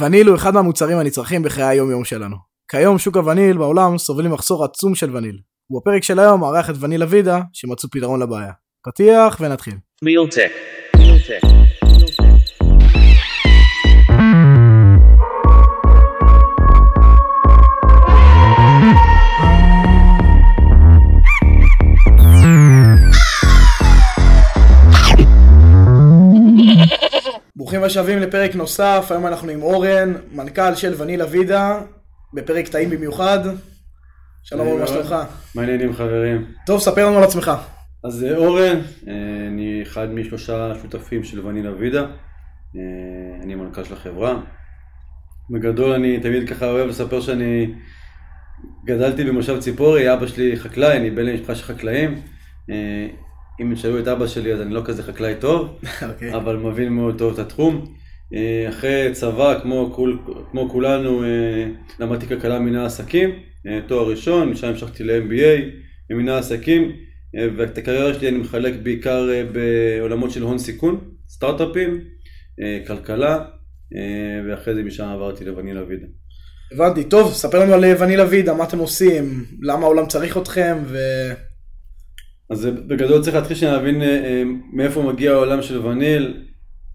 וניל הוא אחד מהמוצרים הנצרכים בחיי היום יום שלנו. כיום שוק הווניל בעולם סובל ממחסור עצום של וניל. ובפרק של היום מארח את וניל אבידה שמצאו פתרון לבעיה. פתיח ונתחיל. Realtek. ברוכים השבים לפרק נוסף, היום אנחנו עם אורן, מנכ"ל של וניל אבידה, בפרק טעים במיוחד. שלום אורן, מה שלומך? מעניינים חברים. טוב, ספר לנו על עצמך. אז אה, אורן, אה, אני אחד משלושה שותפים של ונילה וידה, אה, אני מנכ"ל של החברה. בגדול אני תמיד ככה אוהב לספר שאני גדלתי במושב ציפורי, אבא שלי חקלאי, אני בן למשפחה של חקלאים. אם תשאלו את אבא שלי אז אני לא כזה חקלאי טוב, okay. אוקיי. אבל מבין מאוד טוב את התחום. אחרי צבא, כמו, כול, כמו כולנו, למדתי כלכלה מנהל עסקים, תואר ראשון, משם המשכתי ל-MBA במנהל עסקים. ואת הקריירה שלי אני מחלק בעיקר אה, בעולמות של הון סיכון, סטארט-אפים, אה, כלכלה, אה, ואחרי זה משם עברתי לוונילה וידה. הבנתי, טוב, ספר לנו על ונילה וידה, מה אתם עושים, למה העולם צריך אתכם, ו... אז בגדול צריך להתחיל שנבין מאיפה מגיע העולם של וניל.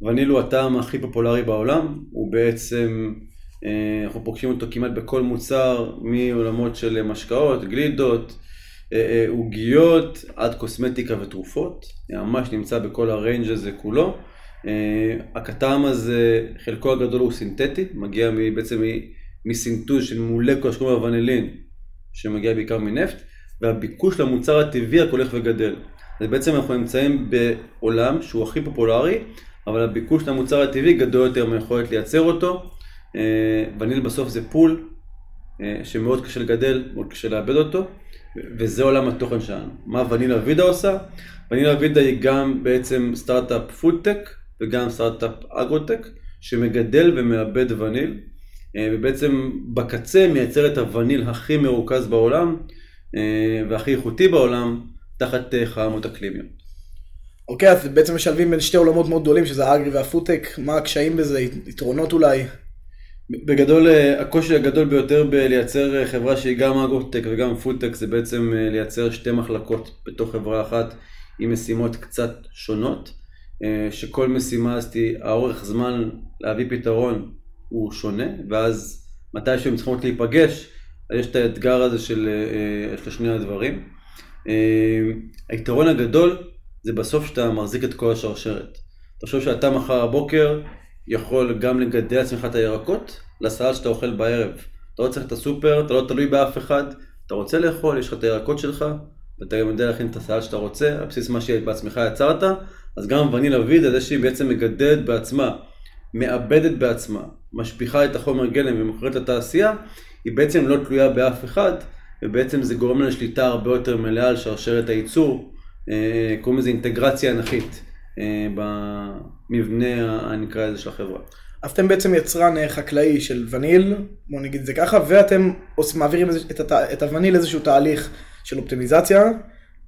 וניל הוא הטעם הכי פופולרי בעולם, הוא בעצם, אנחנו פוגשים אותו כמעט בכל מוצר, מעולמות של משקאות, גלידות, אה, אה, עוגיות עד קוסמטיקה ותרופות, ממש נמצא בכל הריינג' הזה כולו. אה, הכתם הזה, חלקו הגדול הוא סינתטי, מגיע בעצם מסינטוז של מולקולה שקוראים לה ונילין, שמגיע בעיקר מנפט, והביקוש למוצר הטבעי רק הולך וגדל. אז בעצם אנחנו נמצאים בעולם שהוא הכי פופולרי, אבל הביקוש למוצר הטבעי גדול יותר מיכולת לייצר אותו. וניל בסוף זה פול שמאוד קשה לגדל, מאוד קשה לעבד אותו. וזה עולם התוכן שלנו. מה ונילה וידה עושה? ונילה וידה היא גם בעצם סטארט-אפ פודטק וגם סטארט-אפ agrotech שמגדל ומעבד וניל אה, ובעצם בקצה מייצר את הווניל הכי מרוכז בעולם אה, והכי איכותי בעולם תחת אה, חרמות אקלימיות. אוקיי, אז בעצם משלבים בין שתי עולמות מאוד גדולים שזה האגרי והפודטק, מה הקשיים בזה, יתרונות אולי? בגדול, אה, הקושי הגדול ביותר בלייצר אה, חברה שהיא גם אגרוטק וגם פודטק זה בעצם אה, לייצר שתי מחלקות בתוך חברה אחת עם משימות קצת שונות, שכל משימה הזאת, האורך זמן להביא פתרון הוא שונה, ואז מתי שהן צריכות להיפגש, אז יש את האתגר הזה של, של שני הדברים. היתרון הגדול זה בסוף שאתה מחזיק את כל השרשרת. תחשוב שאתה מחר הבוקר יכול גם לגדל לעצמך את הירקות לסלט שאתה אוכל בערב. אתה לא צריך את הסופר, אתה לא תלוי באף אחד, אתה רוצה לאכול, יש לך את הירקות שלך, ואתה גם יודע להכין את הסלט שאתה רוצה, על בסיס מה שבעצמך יצרת, אז גם ונילה וידה, זה שהיא בעצם מגדלת בעצמה, מעבדת בעצמה, משפיכה את החומר גלם ומוכרת לתעשייה, היא בעצם לא תלויה באף אחד, ובעצם זה גורם לה לשליטה הרבה יותר מלאה על שרשרת הייצור, אה, קוראים לזה אינטגרציה אנכית. אה, במבנה, נקרא לזה, של החברה. אז אתם בעצם יצרן אה, חקלאי של וניל, בוא נגיד את זה ככה, ואתם מעבירים. את הווניל איזשהו תהליך של אופטימיזציה.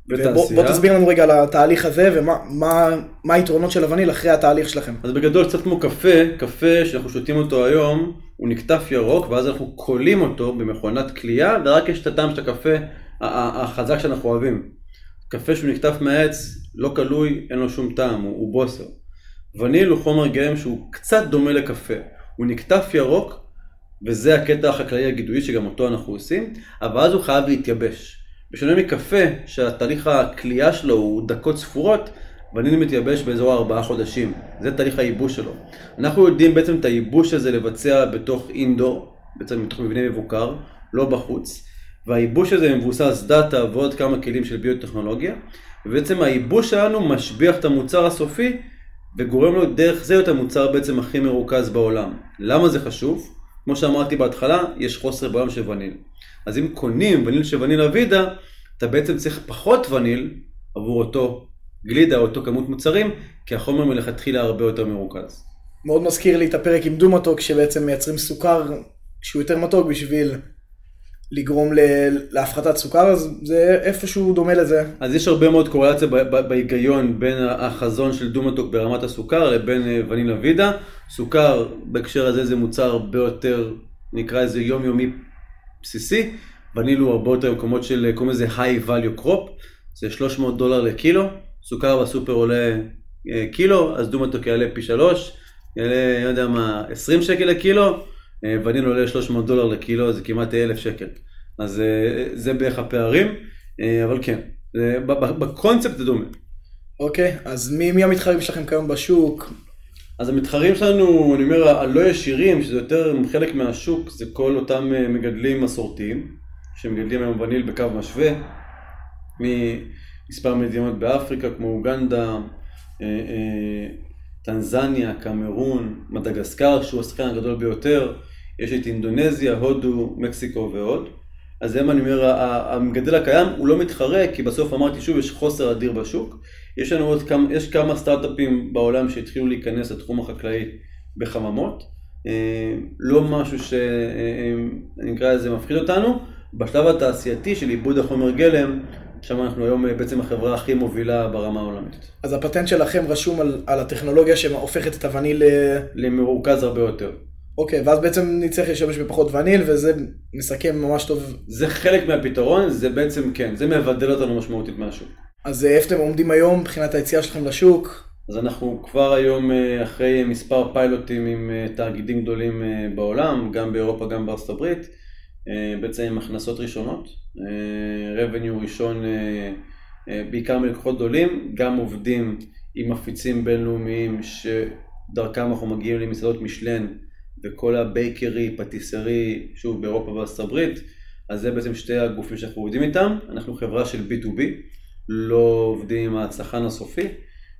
ובוא, בוא תסביר לנו רגע על התהליך הזה ומה מה, מה היתרונות של הווניל אחרי התהליך שלכם. אז בגדול קצת כמו קפה, קפה שאנחנו שותים אותו היום, הוא נקטף ירוק ואז אנחנו קולים אותו במכונת כליאה ורק יש את הטעם של הקפה החזק שאנחנו אוהבים. קפה שהוא נקטף מהעץ, לא כלוי, אין לו שום טעם, הוא, הוא בוסר. וניל הוא חומר גרם שהוא קצת דומה לקפה. הוא נקטף ירוק, וזה הקטע החקלאי הגידועי שגם אותו אנחנו עושים, אבל אז הוא חייב להתייבש. בשונה מקפה, שהתהליך הכלייה שלו הוא דקות ספורות, וניל מתייבש באזור ארבעה חודשים. זה תהליך הייבוש שלו. אנחנו יודעים בעצם את הייבוש הזה לבצע בתוך אינדור, בעצם בתוך מבנה מבוקר, לא בחוץ. והייבוש הזה מבוסס דאטה ועוד כמה כלים של ביוטכנולוגיה, ובעצם הייבוש שלנו משביח את המוצר הסופי וגורם לו דרך זה להיות המוצר בעצם הכי מרוכז בעולם. למה זה חשוב? כמו שאמרתי בהתחלה, יש חוסר בעולם של וניל. אז אם קונים וניל של וניל אבידה, אתה בעצם צריך פחות וניל עבור אותו גלידה, או אותו כמות מוצרים, כי החומר מלכתחילה הרבה יותר מרוכז. מאוד מזכיר לי את הפרק עם דו מתוק, שבעצם מייצרים סוכר שהוא יותר מתוק בשביל לגרום להפחתת סוכר, אז זה איפשהו דומה לזה. אז יש הרבה מאוד קורלציה בהיגיון בין החזון של דומטוק ברמת הסוכר לבין אה, ונילה וידה. סוכר בהקשר הזה זה מוצר הרבה יותר, נקרא לזה יומיומי בסיסי. וניל הרבה יותר מקומות של, קוראים לזה high value crop, זה 300 דולר לקילו, סוכר בסופר עולה אה, קילו, אז דומטוק יעלה פי שלוש, יעלה, לא יודע מה, 20 שקל לקילו. אה, וניל עולה 300 דולר לקילו, זה כמעט 1,000 שקל. אז אה, זה בערך הפערים, אה, אבל כן, בקונספט זה דומה. אוקיי, אז מי, מי המתחרים שלכם כיום בשוק? אז המתחרים שלנו, אני אומר, הלא ישירים, שזה יותר חלק מהשוק, זה כל אותם מגדלים מסורתיים, שמגדלים היום וניל בקו משווה, ממספר מדינות באפריקה, כמו אוגנדה, טנזניה, קמרון, מדגסקר, שהוא השחקן הגדול ביותר, יש את אינדונזיה, הודו, מקסיקו ועוד. אז מה אני אומר, המגדל הקיים הוא לא מתחרה, כי בסוף אמרתי שוב, יש חוסר אדיר בשוק. יש לנו עוד כמה, יש כמה סטארט-אפים בעולם שהתחילו להיכנס לתחום החקלאי בחממות. אה, לא משהו שאני אקרא לזה מפחיד אותנו. בשלב התעשייתי של עיבוד החומר גלם, שם אנחנו היום אה, בעצם החברה הכי מובילה ברמה העולמית. אז הפטנט שלכם רשום על, על הטכנולוגיה שהופכת את הווניל למרוכז הרבה יותר. אוקיי, ואז בעצם נצטרך להשתמש בפחות וניל, וזה מסכם ממש טוב. זה חלק מהפתרון, זה בעצם כן, זה מבדל אותנו משמעותית מהשוק. אז אה, איפה אתם עומדים היום מבחינת היציאה שלכם לשוק? אז אנחנו כבר היום אה, אחרי מספר פיילוטים עם אה, תאגידים גדולים בעולם, גם באירופה, גם בארצות הברית, בעצם עם הכנסות ראשונות, revenue ראשון בעיקר מלקוחות גדולים, גם עובדים עם מפיצים בינלאומיים שדרכם אנחנו מגיעים למסעדות משלן וכל ה bakery, patisserie, שוב באירופה ובארצות הברית, אז זה בעצם שתי הגופים שאנחנו עובדים איתם. אנחנו חברה של B2B, לא עובדים עם הצרכן הסופי,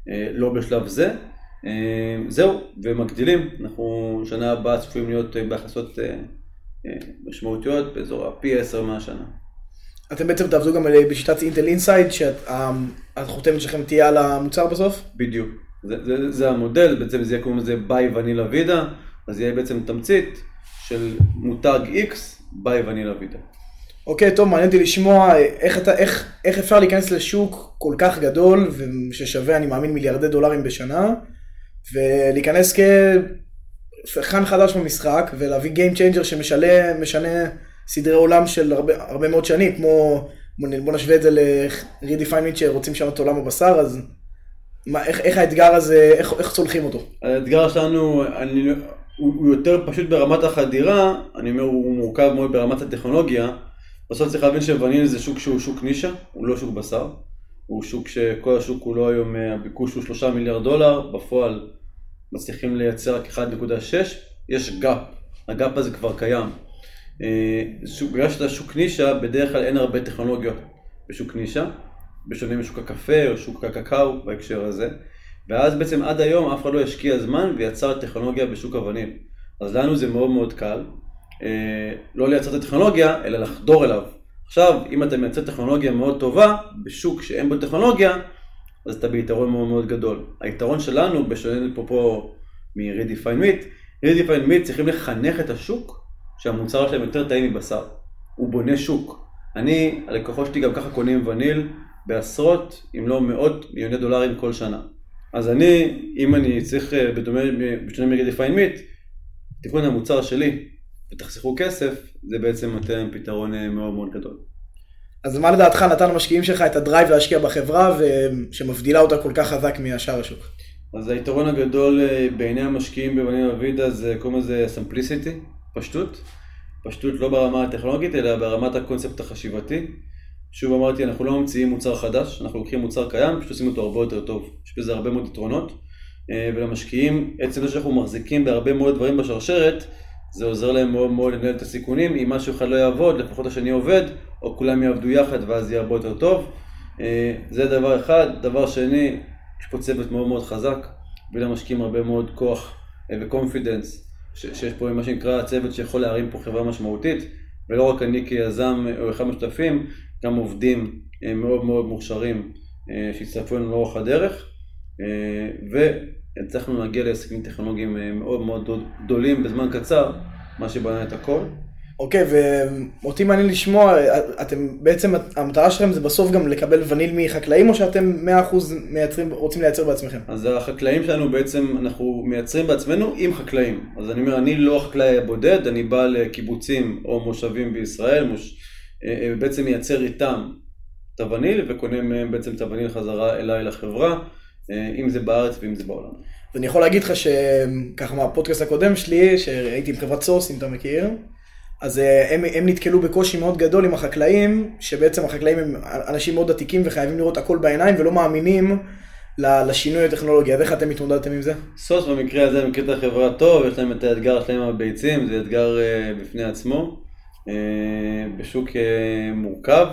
אה, לא בשלב זה. אה, זהו, ומגדילים, אנחנו שנה הבאה צפויים להיות אה, בהכנסות משמעותיות באזור הפי 10 מהשנה. אתם בעצם תעבדו גם בשיטת Intel Inside, שהחותמת שלכם תהיה על המוצר בסוף? בדיוק, זה, זה, זה המודל, בעצם זה יהיה קוראים לזה ביי ונילה וידה. אז יהיה בעצם תמצית של מותג X ביי ונילה ויטה. אוקיי, טוב, מעניין אותי לשמוע איך, אתה, איך, איך אפשר להיכנס לשוק כל כך גדול ששווה, אני מאמין, מיליארדי דולרים בשנה, ולהיכנס כשחקן חדש במשחק, ולהביא Game Changer שמשנה סדרי עולם של הרבה, הרבה מאוד שנים, כמו, בוא נשווה את זה ל-Redefine Meat שרוצים לשנות עולם הבשר, אז מה, איך, איך האתגר הזה, איך, איך צולחים אותו? האתגר שלנו, אני, הוא, הוא יותר פשוט ברמת החדירה, אני אומר הוא מורכב מאוד ברמת הטכנולוגיה. בסוף צריך להבין שווניל זה שוק שהוא שוק נישה, הוא לא שוק בשר. הוא שוק שכל השוק כולו היום, אה, הביקוש הוא 3 מיליארד דולר, בפועל מצליחים לייצר רק 1.6, יש gap, ה gap הזה כבר קיים. אה, בגלל שאתה שוק נישה, בדרך כלל אין הרבה טכנולוגיות בשוק נישה, בשונה משוק הקפה או שוק הקקאו בהקשר הזה. ואז בעצם עד היום אף אחד לא השקיע זמן ויצר טכנולוגיה בשוק אבנים. אז לנו זה מאוד מאוד קל, אה, לא לייצר את הטכנולוגיה, אלא לחדור אליו. עכשיו, אם אתה מייצר טכנולוגיה מאוד טובה, בשוק שאין בו טכנולוגיה, אז אתה ביתרון מאוד מאוד גדול. היתרון שלנו, בשונה פה מ-Redefine Meat, Redefine Meat צריכים לחנך את השוק שהמוצר שלהם יותר טעים מבשר. הוא בונה שוק. אני, הלקוחות שלי גם ככה קונים וניל בעשרות, אם לא מאות מיליוני דולרים כל שנה. אז אני, אם אני צריך, אה, בדומה, בשונה מ-Redefine Meat, תקנו את המוצר שלי ותחסכו כסף, זה בעצם נותן פתרון אה, מאוד מאוד גדול. אז מה לדעתך נתן למשקיעים שלך את ה drive להשקיע בחברה שמבדילה אותה כל כך חזק מהשאר השוק? אז היתרון הגדול אה, בעיני המשקיעים בבנים אבידה זה קוראים לזה סמפליסיטי, פשטות. פשטות לא ברמה הטכנולוגית אלא ברמת הקונספט החשיבתי. שוב אמרתי, אנחנו לא ממציאים מוצר חדש, אנחנו לוקחים מוצר קיים, פשוט עושים אותו הרבה יותר טוב. יש בזה הרבה מאוד יתרונות, אה, ולמשקיעים, עצם זה שאנחנו מחזיקים בהרבה מאוד דברים בשרשרת, זה עוזר להם מאוד מאוד לנהל את הסיכונים, אם משהו אחד לא יעבוד, לפחות השני עובד, או כולם יעבדו יחד ואז יהיה הרבה יותר טוב. אה, זה דבר אחד. דבר שני, יש פה צוות מאוד מאוד חזק, ולמשקיעים הרבה מאוד כוח אה, וקונפידנס, שיש פה מה שנקרא צוות שיכול להרים פה חברה משמעותית, ולא רק אני כיזם או אחד משותפים, גם עובדים אה, מאוד מאוד מוכשרים שהצטרפו לנו לאורך הדרך, אה, והצלחנו להגיע להישגים טכנולוגיים מאוד מאוד גדולים בזמן קצר, מה שבנה את הכל. אוקיי, ואותי מעניין לשמוע, אתם בעצם, המטרה שלכם זה בסוף גם לקבל וניל מחקלאים, או שאתם 100% מייצרים, רוצים לייצר בעצמכם? אז החקלאים שלנו בעצם, אנחנו מייצרים בעצמנו עם חקלאים. אז אני אומר, אני לא החקלאי הבודד, אני בא לקיבוצים או מושבים בישראל, מוש... אה, אה, בעצם מייצר איתם את הווניל, וקונה מהם בעצם את הווניל חזרה אליי לחברה, אה, אם זה בארץ ואם זה בעולם. ואני יכול להגיד לך שככה מהפודקאסט הקודם שלי, שהייתי עם חברת סוס, אם אתה מכיר, אז אה, הם, הם נתקלו בקושי מאוד גדול עם החקלאים, שבעצם החקלאים הם אנשים מאוד עתיקים וחייבים לראות הכל בעיניים ולא מאמינים לשינוי הטכנולוגי. אז איך אתם התמודדתם עם זה? סוס במקרה הזה מכיר את החברה טוב, יש להם את האתגר שלהם הביצים, זה אתגר uh, בפני עצמו, uh, בשוק uh, מורכב.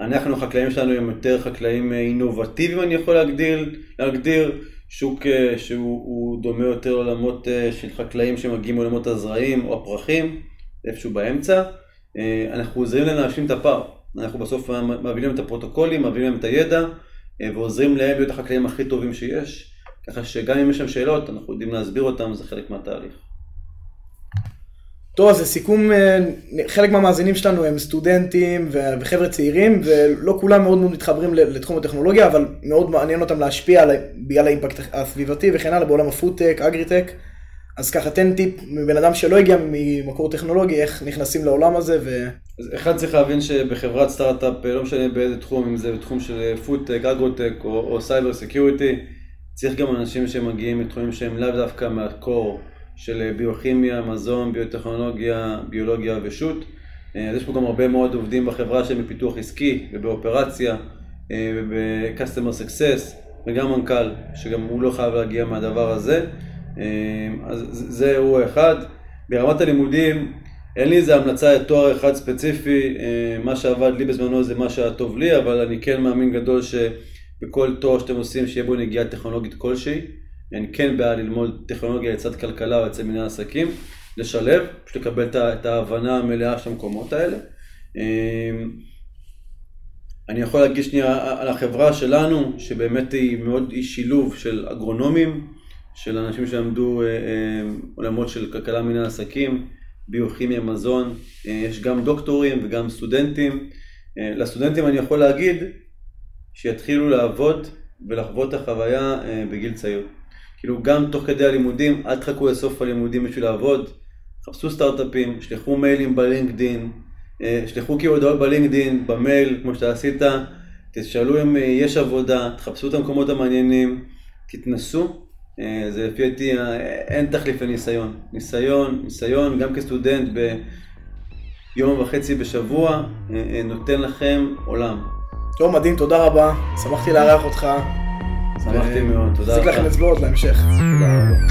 אנחנו החקלאים שלנו הם יותר חקלאים אינובטיביים אני יכול להגדיר, להגדיר שוק uh, שהוא דומה יותר לעולמות uh, של חקלאים שמגיעים מעולמות הזרעים או הפרחים. איפשהו באמצע, אה, אנחנו עוזרים להם להשלים את הפער. אנחנו בסוף מעבירים להם את הפרוטוקולים, מעבירים להם את הידע, אה, ועוזרים להם להיות החקלאים הכי טובים שיש, ככה שגם אם יש שם שאלות, אנחנו יודעים להסביר אותם, זה חלק מהתהליך. טוב, אז לסיכום, אה, חלק מהמאזינים שלנו הם סטודנטים וחבר'ה צעירים, ולא כולם מאוד מאוד מתחברים לתחום הטכנולוגיה, אבל מאוד מעניין אותם להשפיע בגלל האימפקט הסביבתי וכן הלאה בעולם הפודטק, אגריטק. אז ככה תן טיפ מבן אדם שלא הגיע ממקור טכנולוגי, איך נכנסים לעולם הזה ו... אז אחד צריך להבין שבחברת סטארט-אפ, לא משנה באיזה תחום, אם זה בתחום של פודטק, אגרוטק או cyber security, צריך גם אנשים שמגיעים מתחומים שהם לאו דווקא מה core של ביוכימיה, מזון, ביוטכנולוגיה, ביולוגיה ושות. אז יש פה גם הרבה מאוד עובדים בחברה שהם בפיתוח עסקי ובאופרציה וב-customer success וגם מנכ"ל, שגם הוא לא חייב להגיע מהדבר הזה. אז זה אירוע אחד. ברמת הלימודים, אין לי איזה המלצה לתואר אחד ספציפי, מה שעבד לי בזמנו זה מה שהיה טוב לי, אבל אני כן מאמין גדול שבכל תואר שאתם עושים שיהיה בו נגיעה טכנולוגית כלשהי. אני כן בעד ללמוד טכנולוגיה לצד כלכלה או לצד מנהל עסקים, לשלב, פשוט לקבל את ההבנה המלאה של המקומות האלה. אמ, אני יכול להגיד שנייה על החברה שלנו, שבאמת היא מאוד אי שילוב של אגרונומים, של אנשים שלמדו אה, אה, עולמות של כלכלה מנהל עסקים, ביוכימיה, מזון, אה, יש גם דוקטורים וגם סטודנטים. לסטודנטים אני יכול להגיד שיתחילו לעבוד ולחוות את החוויה בגיל צעיר. כאילו גם תוך כדי הלימודים, אל תחכו לסוף הלימודים בשביל לעבוד, חפשו סטארט-אפים, שלחו מיילים בלינקדין, שלחו כאילו הודעות בלינקדין, במייל, כמו שאתה עשית, תשאלו אם יש עבודה, תחפשו את המקומות המעניינים, תתנסו אה, זה לפי דעתי, אה, אין תחליף לניסיון. ניסיון, ניסיון, גם כסטודנט ביום וחצי בשבוע, אה, נותן לכם עולם. טוב, מדהים, תודה רבה. שמחתי לארח אותך. שמחתי מאוד, תודה רבה. לכם אצבעות להמשך. תודה רבה.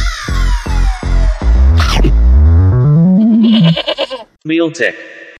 Mealtech